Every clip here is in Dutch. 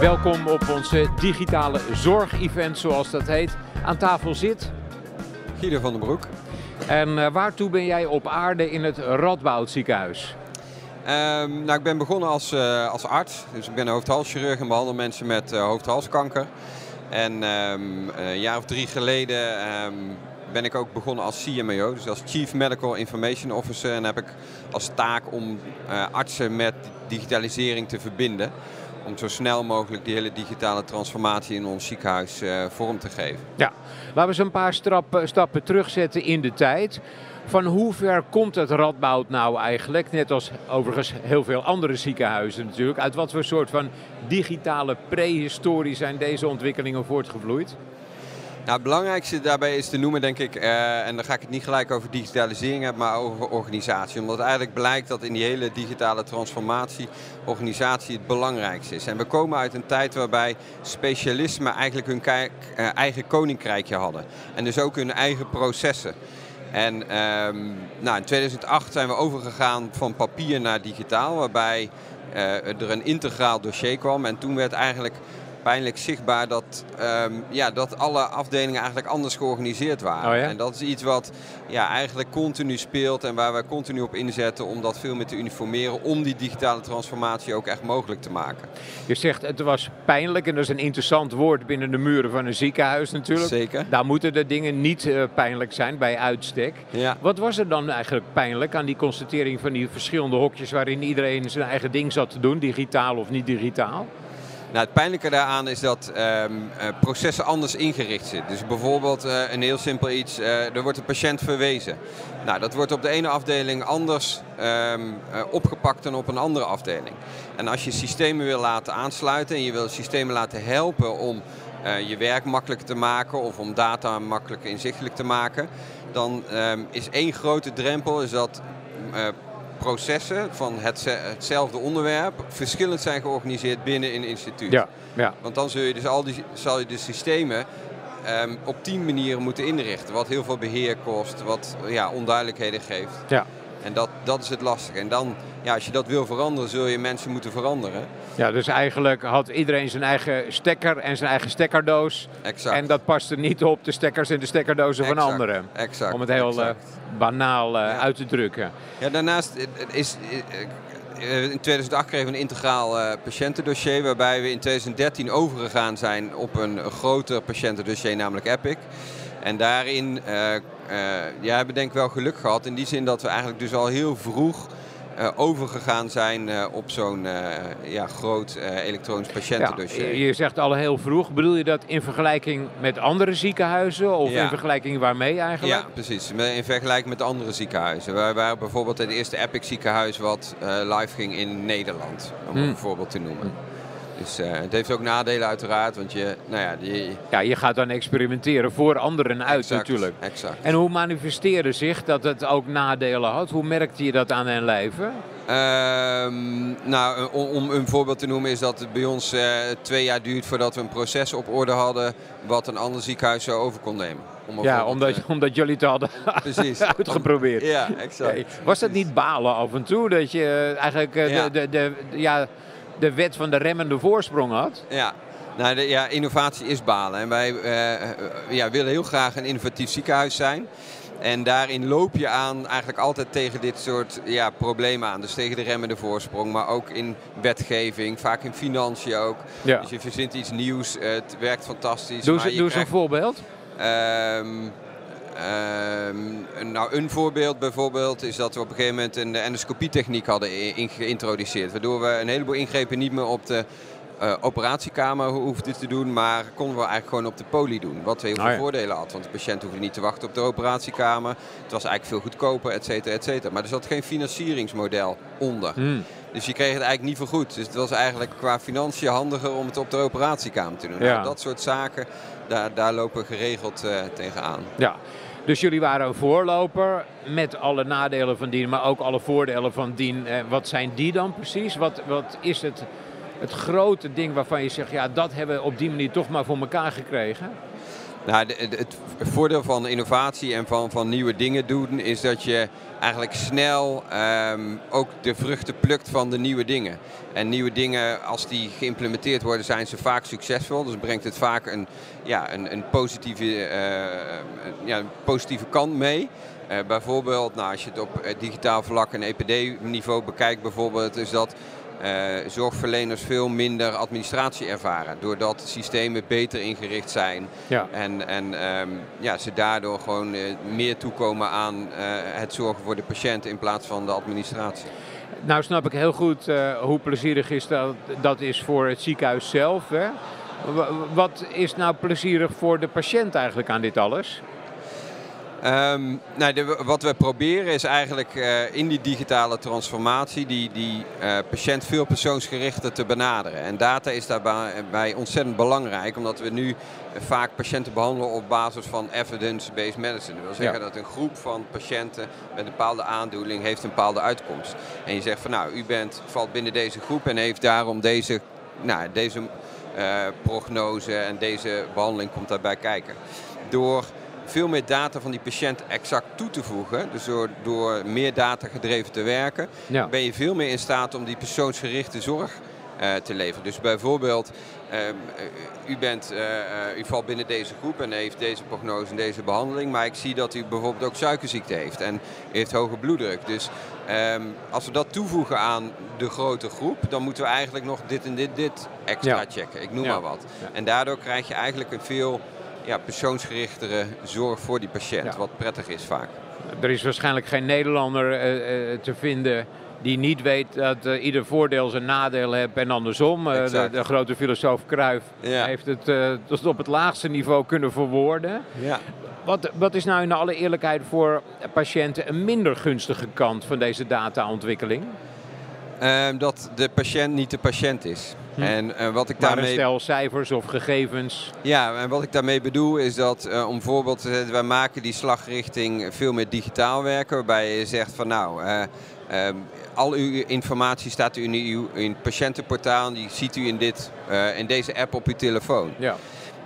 Welkom op onze digitale zorgevent, zoals dat heet. Aan tafel zit. Guido van den Broek. En uh, waartoe ben jij op aarde in het Radboud ziekenhuis? Um, nou, ik ben begonnen als, uh, als arts. Dus ik ben hoofdhalschirurg en behandel mensen met uh, hoofdhalskanker. En um, een jaar of drie geleden um, ben ik ook begonnen als CMO, dus als Chief Medical Information Officer. En heb ik als taak om artsen met digitalisering te verbinden om zo snel mogelijk die hele digitale transformatie in ons ziekenhuis uh, vorm te geven. Ja, laten we eens een paar stappen, stappen terugzetten in de tijd. Van hoe ver komt het Radboud nou eigenlijk, net als overigens heel veel andere ziekenhuizen natuurlijk, uit wat voor soort van digitale prehistorie zijn deze ontwikkelingen voortgevloeid? Nou, het belangrijkste daarbij is te noemen, denk ik, uh, en dan ga ik het niet gelijk over digitalisering hebben, maar over organisatie. Omdat eigenlijk blijkt dat in die hele digitale transformatie organisatie het belangrijkste is. En we komen uit een tijd waarbij specialismen eigenlijk hun uh, eigen koninkrijkje hadden. En dus ook hun eigen processen. En um, nou, in 2008 zijn we overgegaan van papier naar digitaal, waarbij uh, er een integraal dossier kwam. En toen werd eigenlijk pijnlijk zichtbaar dat, um, ja, dat alle afdelingen eigenlijk anders georganiseerd waren. Oh ja? En dat is iets wat ja, eigenlijk continu speelt en waar wij continu op inzetten om dat veel meer te uniformeren. Om die digitale transformatie ook echt mogelijk te maken. Je zegt het was pijnlijk en dat is een interessant woord binnen de muren van een ziekenhuis natuurlijk. Zeker. Daar moeten de dingen niet uh, pijnlijk zijn bij uitstek. Ja. Wat was er dan eigenlijk pijnlijk aan die constatering van die verschillende hokjes waarin iedereen zijn eigen ding zat te doen, digitaal of niet digitaal? Nou, het pijnlijke daaraan is dat um, uh, processen anders ingericht zitten. Dus bijvoorbeeld uh, een heel simpel iets, uh, er wordt een patiënt verwezen. Nou, dat wordt op de ene afdeling anders um, opgepakt dan op een andere afdeling. En als je systemen wil laten aansluiten en je wil systemen laten helpen om je werk makkelijker te maken of om data makkelijker inzichtelijk te maken, dan um, is één grote drempel is dat processen van hetzelfde onderwerp verschillend zijn georganiseerd binnen een instituut. Ja, ja. Want dan zul je dus al die, zal je de systemen um, op tien manieren moeten inrichten. Wat heel veel beheer kost, wat ja, onduidelijkheden geeft. Ja. En dat, dat is het lastige. En dan, ja, als je dat wil veranderen, zul je mensen moeten veranderen. Ja, dus eigenlijk had iedereen zijn eigen stekker en zijn eigen stekkerdoos. Exact. En dat paste niet op de stekkers en de stekkerdozen exact. van anderen. Exact. Om het heel exact. Uh, banaal ja. uit te drukken. Ja, daarnaast is... In 2008 kregen we een integraal uh, patiëntendossier, waarbij we in 2013 overgegaan zijn op een groter patiëntendossier, namelijk Epic. En daarin uh, uh, ja, hebben we denk ik wel geluk gehad. In die zin dat we eigenlijk dus al heel vroeg uh, overgegaan zijn op zo'n ja, groot elektronisch patiëntendossier. Ja, je zegt al heel vroeg. Bedoel je dat in vergelijking met andere ziekenhuizen? Of ja. in vergelijking waarmee eigenlijk? Ja, precies. In vergelijking met andere ziekenhuizen. Wij waren bijvoorbeeld het eerste Epic ziekenhuis wat live ging in Nederland. Om Hmm. een voorbeeld te noemen. Dus uh, het heeft ook nadelen uiteraard, want je, nou ja, die... ja, je gaat dan experimenteren voor anderen uit exact, natuurlijk. Exact. En hoe manifesteerde zich dat het ook nadelen had? Hoe merkte je dat aan hun lijven? Um, nou, om, om, een voorbeeld te noemen is dat het bij ons uh, twee jaar duurt voordat we een proces op orde hadden wat een ander ziekenhuis zo over kon nemen. Om ja, omdat, omdat jullie het hadden precies. uitgeprobeerd. Om, ja, exact. Was dat niet balen af en toe? Dat je eigenlijk ja. de, de, de, ja, de wet van de remmende voorsprong had? Ja. Nou, de, ja, innovatie is balen. En wij uh, ja, willen heel graag een innovatief ziekenhuis zijn. En daarin loop je aan eigenlijk altijd tegen dit soort ja, problemen aan. Dus tegen de remmende voorsprong, maar ook in wetgeving, vaak in financiën ook. Ja. Dus je verzint iets nieuws, het werkt fantastisch. Doe, maar ze, je doe eens krijgt, een voorbeeld. Um, um, nou, een voorbeeld bijvoorbeeld is dat we op een gegeven moment een endoscopietechniek hadden in, geïntroduceerd. Waardoor we een heleboel ingrepen niet meer op de uh, operatiekamer hoefden te doen, maar konden we eigenlijk gewoon op de poli doen. Wat heel veel ja. voordelen had, want de patiënt hoefde niet te wachten op de operatiekamer. Het was eigenlijk veel goedkoper, et cetera, et cetera. Maar er zat geen financieringsmodel onder. Hmm. Dus je kreeg het eigenlijk niet vergoed. Dus het was eigenlijk qua financiën handiger om het op de operatiekamer te doen. Ja. Nou, dat soort zaken, daar, daar lopen we geregeld uh, tegenaan. Ja. Dus jullie waren een voorloper met alle nadelen van dien, maar ook alle voordelen van dien. Eh, wat zijn die dan precies? Wat, wat is het, het grote ding waarvan je zegt, ja, dat hebben we op die manier toch maar voor elkaar gekregen? Nou, het voordeel van innovatie en van, van nieuwe dingen doen is dat je eigenlijk snel ehm, ook de vruchten plukt van de nieuwe dingen. En nieuwe dingen, als die geïmplementeerd worden, zijn ze vaak succesvol. Dus brengt het vaak een, ja, een, een positieve, uh, ja, een positieve kant mee. Uh, bijvoorbeeld, nou, als je het op digitaal vlak en EPD-niveau bekijkt, bijvoorbeeld, is dat uh, zorgverleners veel minder administratie ervaren. Doordat systemen beter ingericht zijn. Ja. En, en um, ja, ze daardoor gewoon uh, meer toekomen aan uh, het zorgen voor de patiënt in plaats van de administratie. Nou snap ik heel goed hoe plezierig is dat, dat is voor het ziekenhuis zelf. Hè? Wat is nou plezierig voor de patiënt eigenlijk aan dit alles? Um, nou, de, wat we proberen is eigenlijk uh, in die digitale transformatie die, die uh, patiënt veel persoonsgerichter te benaderen. En data is daarbij ontzettend belangrijk, omdat we nu vaak patiënten behandelen op basis van evidence-based medicine. Dat wil zeggen dat een groep van patiënten met een bepaalde aandoening heeft een bepaalde uitkomst. En je zegt van nou, u bent, valt binnen deze groep en heeft daarom deze, nou, deze uh, prognose en deze behandeling komt daarbij kijken. Door veel meer data van die patiënt exact toe te voegen, dus door, door meer data gedreven te werken, ben je veel meer in staat om die persoonsgerichte zorg uh, te leveren. Dus bijvoorbeeld, uh, u, bent, uh, u valt binnen deze groep en heeft deze prognose en deze behandeling, maar ik zie dat u bijvoorbeeld ook suikerziekte heeft en heeft hoge bloeddruk. Dus um, als we dat toevoegen aan de grote groep, dan moeten we eigenlijk nog dit en dit, dit extra checken. Ik noem ja. maar wat. En daardoor krijg je eigenlijk een veel ja, persoonsgerichtere zorg voor die patiënt. Wat prettig is vaak. Er is waarschijnlijk geen Nederlander uh, te vinden die niet weet dat uh, ieder voordeel zijn nadeel heeft en andersom. De, de, grote filosoof Cruijff heeft het tot op het laagste niveau kunnen verwoorden. Ja. Wat, wat is nou in alle eerlijkheid voor patiënten een minder gunstige kant van deze dataontwikkeling? Ehm, dat de patiënt niet de patiënt is. Hm. En uh, wat ik daarmee. stel cijfers of gegevens. Ja, en wat ik daarmee bedoel is dat uh, om voorbeeld te zetten, wij maken die slag richting veel meer digitaal werken. Waarbij je zegt van nou. Uh, al uw informatie staat u in, uw, in het patiëntenportaal en die ziet u in, dit, in deze app op uw telefoon. Ja.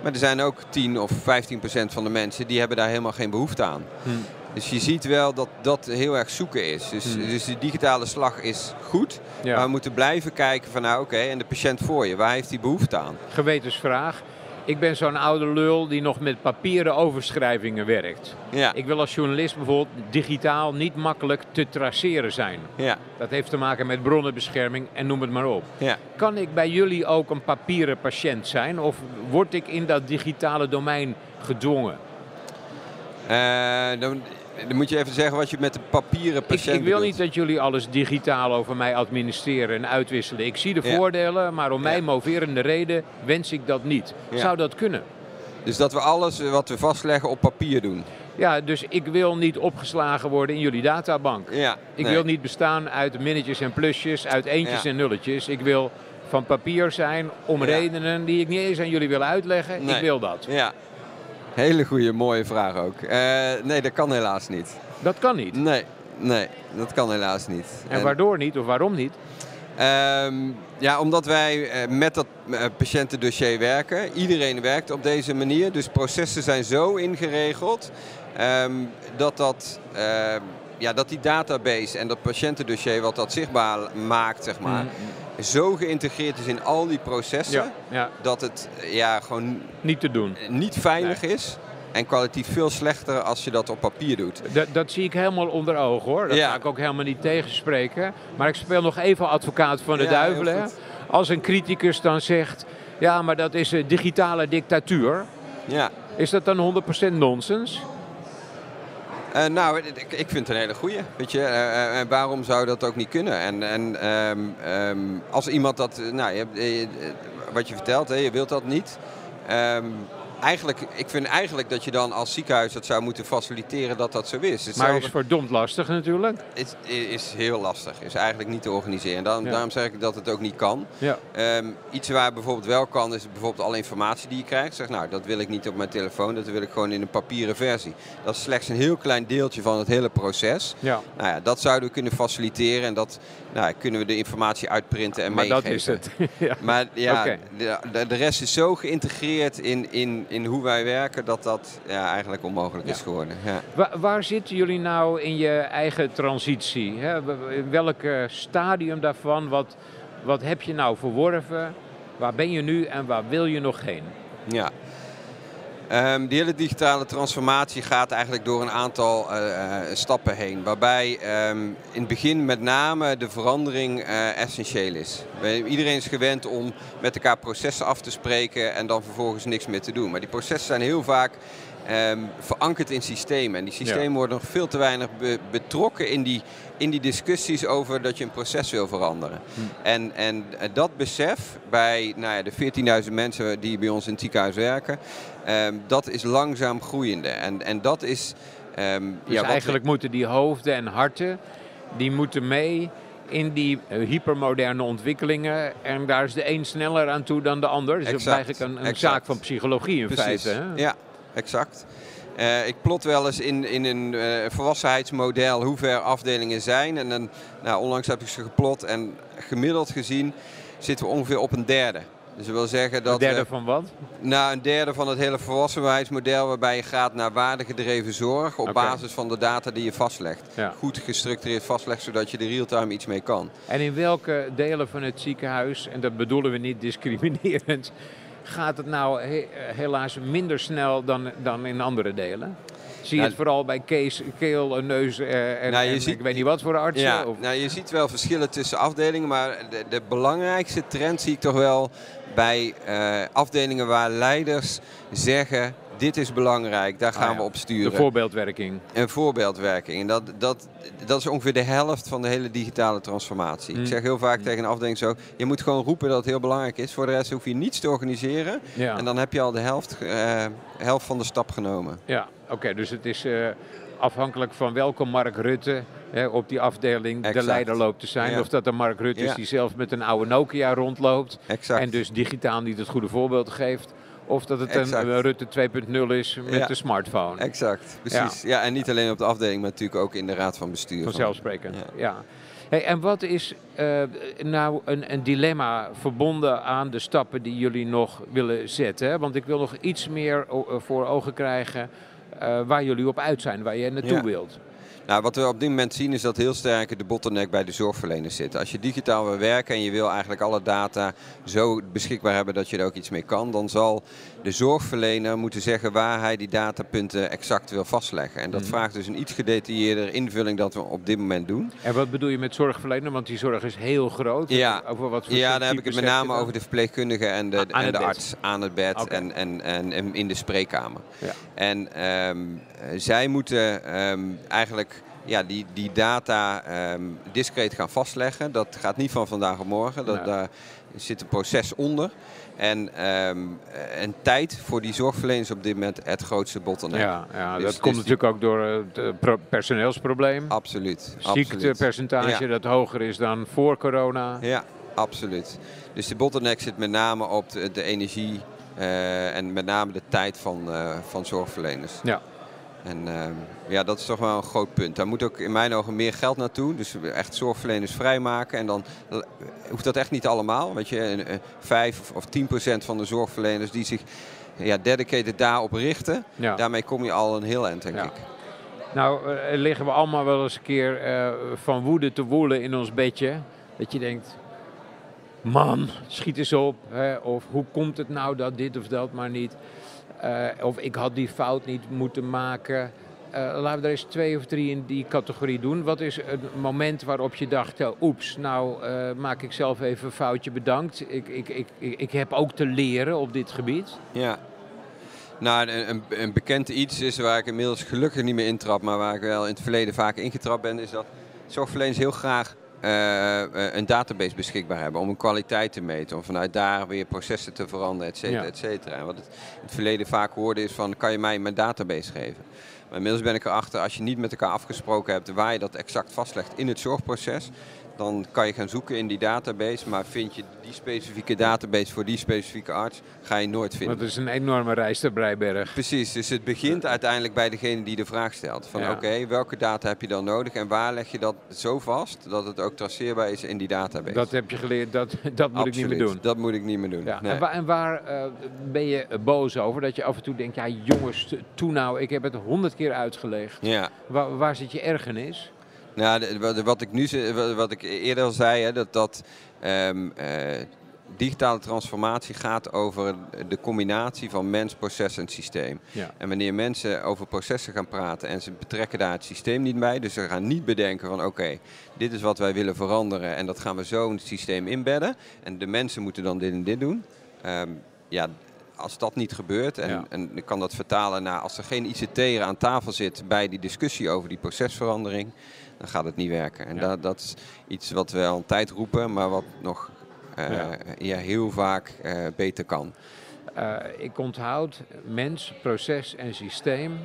Maar er zijn ook 10 of 15 procent van de mensen die hebben daar helemaal geen behoefte aan. Hm. Dus je ziet wel dat dat heel erg zoeken is. Dus, hmm. dus de digitale slag is goed. Maar we moeten blijven kijken van nou oké, en de patiënt voor je, waar heeft hij behoefte aan? Gewetensvraag. Ik ben zo'n oude lul die nog met papieren overschrijvingen werkt. Ja. Ik wil als journalist bijvoorbeeld digitaal niet makkelijk te traceren zijn. Ja. Dat heeft te maken met bronnenbescherming en noem het maar op. Ja. Kan ik bij jullie ook een papieren patiënt zijn of word ik in dat digitale domein gedwongen? Uh, dan, dan moet je even zeggen wat je met de papieren patiënt Ik, ik wil niet dat jullie alles digitaal over mij administreren en uitwisselen. Ik zie de voordelen, maar om mij moverende reden wens ik dat niet. Zou dat kunnen? Dus dat we alles wat we vastleggen op papier doen? Ja, dus ik wil niet opgeslagen worden in jullie databank. Ja, ik wil niet bestaan uit minnetjes en plusjes, uit eentjes en nulletjes. Ik wil van papier zijn om redenen die ik niet eens aan jullie wil uitleggen. Ik wil dat. Ja, Hele goede, mooie vraag ook. Uh, nee, dat kan helaas niet. Dat kan niet? Nee, nee, dat kan helaas niet. En, waardoor niet of waarom niet? Um, ja, omdat wij uh, met dat uh, patiëntendossier werken. Iedereen werkt op deze manier. Dus processen zijn zo ingeregeld um, dat, dat, uh, ja, dat die database en dat patiëntendossier wat dat zichtbaar maakt, zeg maar. Mm zo geïntegreerd is in al die processen ja, dat het ja, gewoon niet te doen. Niet veilig is. En kwalitatief veel slechter als je dat op papier doet. Dat, dat zie ik helemaal onder ogen hoor. Dat ga ik ook helemaal niet tegenspreken. Maar ik speel nog even advocaat van de duivelen. Als een criticus dan zegt, ja maar dat is een digitale dictatuur. Ja. Is dat dan 100% nonsens? Uh, nou, ik, ik, vind het een hele goeie. Weet je, uh, waarom zou dat ook niet kunnen? En, en um, als iemand dat, nou, wat je vertelt, hè, je wilt dat niet. Um, eigenlijk, ik vind eigenlijk dat je dan als ziekenhuis dat zou moeten faciliteren dat dat zo is. Hetzelfde maar is verdomd lastig natuurlijk. Het is heel lastig. is eigenlijk niet te organiseren. Dan, Daarom zeg ik dat het ook niet kan. Ja. Um, iets waar bijvoorbeeld wel kan is bijvoorbeeld alle informatie die je krijgt. Zeg nou, dat wil ik niet op mijn telefoon. Dat wil ik gewoon in een papieren versie. Dat is slechts een heel klein deeltje van het hele proces. Ja. Nou ja, dat zouden we kunnen faciliteren. En dat nou, kunnen we de informatie uitprinten en maar meegeven. Maar dat is het. ja. Maar ja, de, de rest is zo geïntegreerd in... in in hoe wij werken, dat dat ja, eigenlijk onmogelijk is geworden. Ja. Waar, waar, zitten jullie nou in je eigen transitie? Hè? In welk stadium daarvan? Wat, wat heb je nou verworven? Waar ben je nu en waar wil je nog heen? Ja, Um, die hele digitale transformatie gaat eigenlijk door een aantal uh, stappen heen. Waarbij um, in het begin met name de verandering uh, essentieel is. Iedereen is gewend om met elkaar processen af te spreken en dan vervolgens niks meer te doen. Maar die processen zijn heel vaak um, verankerd in systemen. En die systemen worden nog veel te weinig betrokken in die, in die discussies over dat je een proces wil veranderen. Hm. En, en dat besef bij nou ja, de 14.000 mensen die bij ons in het ziekenhuis werken, um, dat is langzaam groeiende. En, en dat is. Um, dus ja, eigenlijk moeten die hoofden en harten, die moeten mee in die uh, hypermoderne ontwikkelingen. En daar is de een sneller aan toe dan de ander. Dus dat is eigenlijk een, een zaak van psychologie in feite. Hè? Ja, exact. Uh, ik plot wel eens in, in een uh, volwassenheidsmodel hoe ver afdelingen zijn. En dan, nou, onlangs heb ik ze geplot en gemiddeld gezien zitten we ongeveer op een derde. Dus dat wil zeggen dat... Een derde van wat? Nou, een derde van het hele volwassenheidsmodel waarbij je gaat naar waardegedreven zorg op basis van de data die je vastlegt. Goed gestructureerd vastlegt, zodat je er real-time iets mee kan. En in welke delen van het ziekenhuis, en dat bedoelen we niet discriminerend, gaat het nou helaas minder snel dan, dan in andere delen? Zie je het vooral bij kees, keel, neus eh, en, nou, ziet, ik weet niet wat voor artsen? Ja, Nou, je ziet wel verschillen tussen afdelingen, maar de, de belangrijkste trend zie ik toch wel bij uh, afdelingen waar leiders zeggen dit is belangrijk, daar gaan ah, we op sturen. De voorbeeldwerking. Een voorbeeldwerking. En dat, dat, dat is ongeveer de helft van de hele digitale transformatie. Ik mm. zeg heel vaak mm. tegen een afdeling zo, je moet gewoon roepen dat het heel belangrijk is. Voor de rest hoef je niets te organiseren. En dan heb je al de helft, uh, helft van de stap genomen. Ja, oké. dus het is uh, afhankelijk van welke Mark Rutte hè, op die afdeling de leider loopt te zijn. Of dat de Mark Rutte is die zelf met een oude Nokia rondloopt. En dus digitaal niet het goede voorbeeld geeft. Of dat het een Rutte 2.0 is met de smartphone. Exact, precies. Ja. en niet alleen op de afdeling, maar natuurlijk ook in de raad van bestuur. Vanzelfsprekend, ja. ja. Hey, en wat is uh, nou een, een, dilemma verbonden aan de stappen die jullie nog willen zetten? Want ik wil nog iets meer voor ogen krijgen uh, waar jullie op uit zijn, waar je naartoe wilt. Nou, wat we op dit moment zien is dat heel sterk de bottleneck bij de zorgverleners zit. Als je digitaal wil werken en je wil eigenlijk alle data zo beschikbaar hebben dat je er ook iets mee kan, dan zal de zorgverlener moeten zeggen waar hij die datapunten exact wil vastleggen. En dat mhm. vraagt dus een iets gedetailleerder invulling dat we op dit moment doen. En wat bedoel je met zorgverlener? Want die zorg is heel groot. Ja, over wat voor ja dan heb ik het met name over de verpleegkundige en de, en de arts aan het bed en, en, en, in de spreekkamer. Ja. En um, zij moeten um, eigenlijk ja, die, die data um, discreet gaan vastleggen. Dat gaat niet van vandaag op morgen. Dat, Daar zit een proces onder. En, um, en tijd voor die zorgverleners op dit moment het grootste bottleneck. Ja, ja dus, dat komt natuurlijk ook door het personeelsprobleem. Absoluut. Ziektepercentage dat hoger is dan voor corona. Ja, absoluut. Dus de bottleneck zit met name op de, de energie uh, en met name de tijd van, uh, van zorgverleners. Ja. En uh, ja, dat is toch wel een groot punt. Daar moet ook in mijn ogen meer geld naartoe. Dus echt zorgverleners vrijmaken. En dan hoeft dat echt niet allemaal. Weet je, 5 of 10 procent van de zorgverleners die zich ja, dedicated daarop richten. Daarmee kom je al een heel eind, denk ik. Nou, uh, liggen we allemaal wel eens een keer uh, van woede te woelen in ons bedje. Dat je denkt, man, schiet eens op. Hè? Of hoe komt het nou dat dit of dat maar niet. Uh, of ik had die fout niet moeten maken. Uh, laten we er eens twee of drie in die categorie doen. Wat is het moment waarop je dacht, uh, oeps, nou maak ik zelf even een foutje, bedankt. Ik, ik, ik, ik heb ook te leren op dit gebied. Ja. Nou, een, een bekend iets is waar ik inmiddels gelukkig niet meer intrap, maar waar ik wel in het verleden vaak ingetrapt ben, is dat zorgverleners heel graag een database beschikbaar hebben om een kwaliteit te meten. Om vanuit daar weer processen te veranderen, et cetera, et cetera. En wat het in het verleden vaak hoorde is van, kan je mij mijn database geven? Maar inmiddels ben ik erachter, als je niet met elkaar afgesproken hebt waar je dat exact vastlegt in het zorgproces, dan kan je gaan zoeken in die database. Maar vind je die specifieke database voor die specifieke arts, ga je nooit vinden. Dat is een enorme reis te Breiberg. Precies, dus het begint uiteindelijk bij degene die de vraag stelt. Van oké, welke data heb je dan nodig en waar leg je dat zo vast dat het ook traceerbaar is in die database? Dat heb je geleerd, dat, dat moet ik niet meer doen. dat moet ik niet meer doen. Ja. En waar, en waar uh, ben je boos over? Dat je af en toe denkt, ja jongens, toe nou, ik heb het honderd keer uitgelegd. Ja. Waar, waar zit je ergernis? Nou, wat ik nu wat ik eerder al zei, hè, dat, dat um, uh, digitale transformatie gaat over de combinatie van mens, proces en systeem. Ja. En wanneer mensen over processen gaan praten en ze betrekken daar het systeem niet bij, dus ze gaan niet bedenken van oké, dit is wat wij willen veranderen en dat gaan we zo in het systeem inbedden en de mensen moeten dan dit en dit doen. Um, ja, als dat niet gebeurt, en, ja. en ik kan dat vertalen naar als er geen ICT'er aan tafel zit bij die discussie over die procesverandering, dan gaat het niet werken. En dat, dat is iets wat we al een tijd roepen, maar wat nog uh, ja. ja. heel vaak uh, beter kan. Uh, ik onthoud mens, proces en systeem.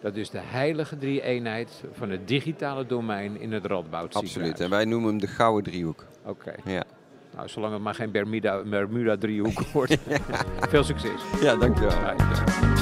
Dat is de heilige drie-eenheid van het digitale domein in het Radboud Absoluut, en wij noemen hem de gouden driehoek. Oké. Okay. Ja. Nou, zolang het maar geen Bermuda-driehoek Bermuda wordt. Veel succes. Ja, dankjewel. Ja,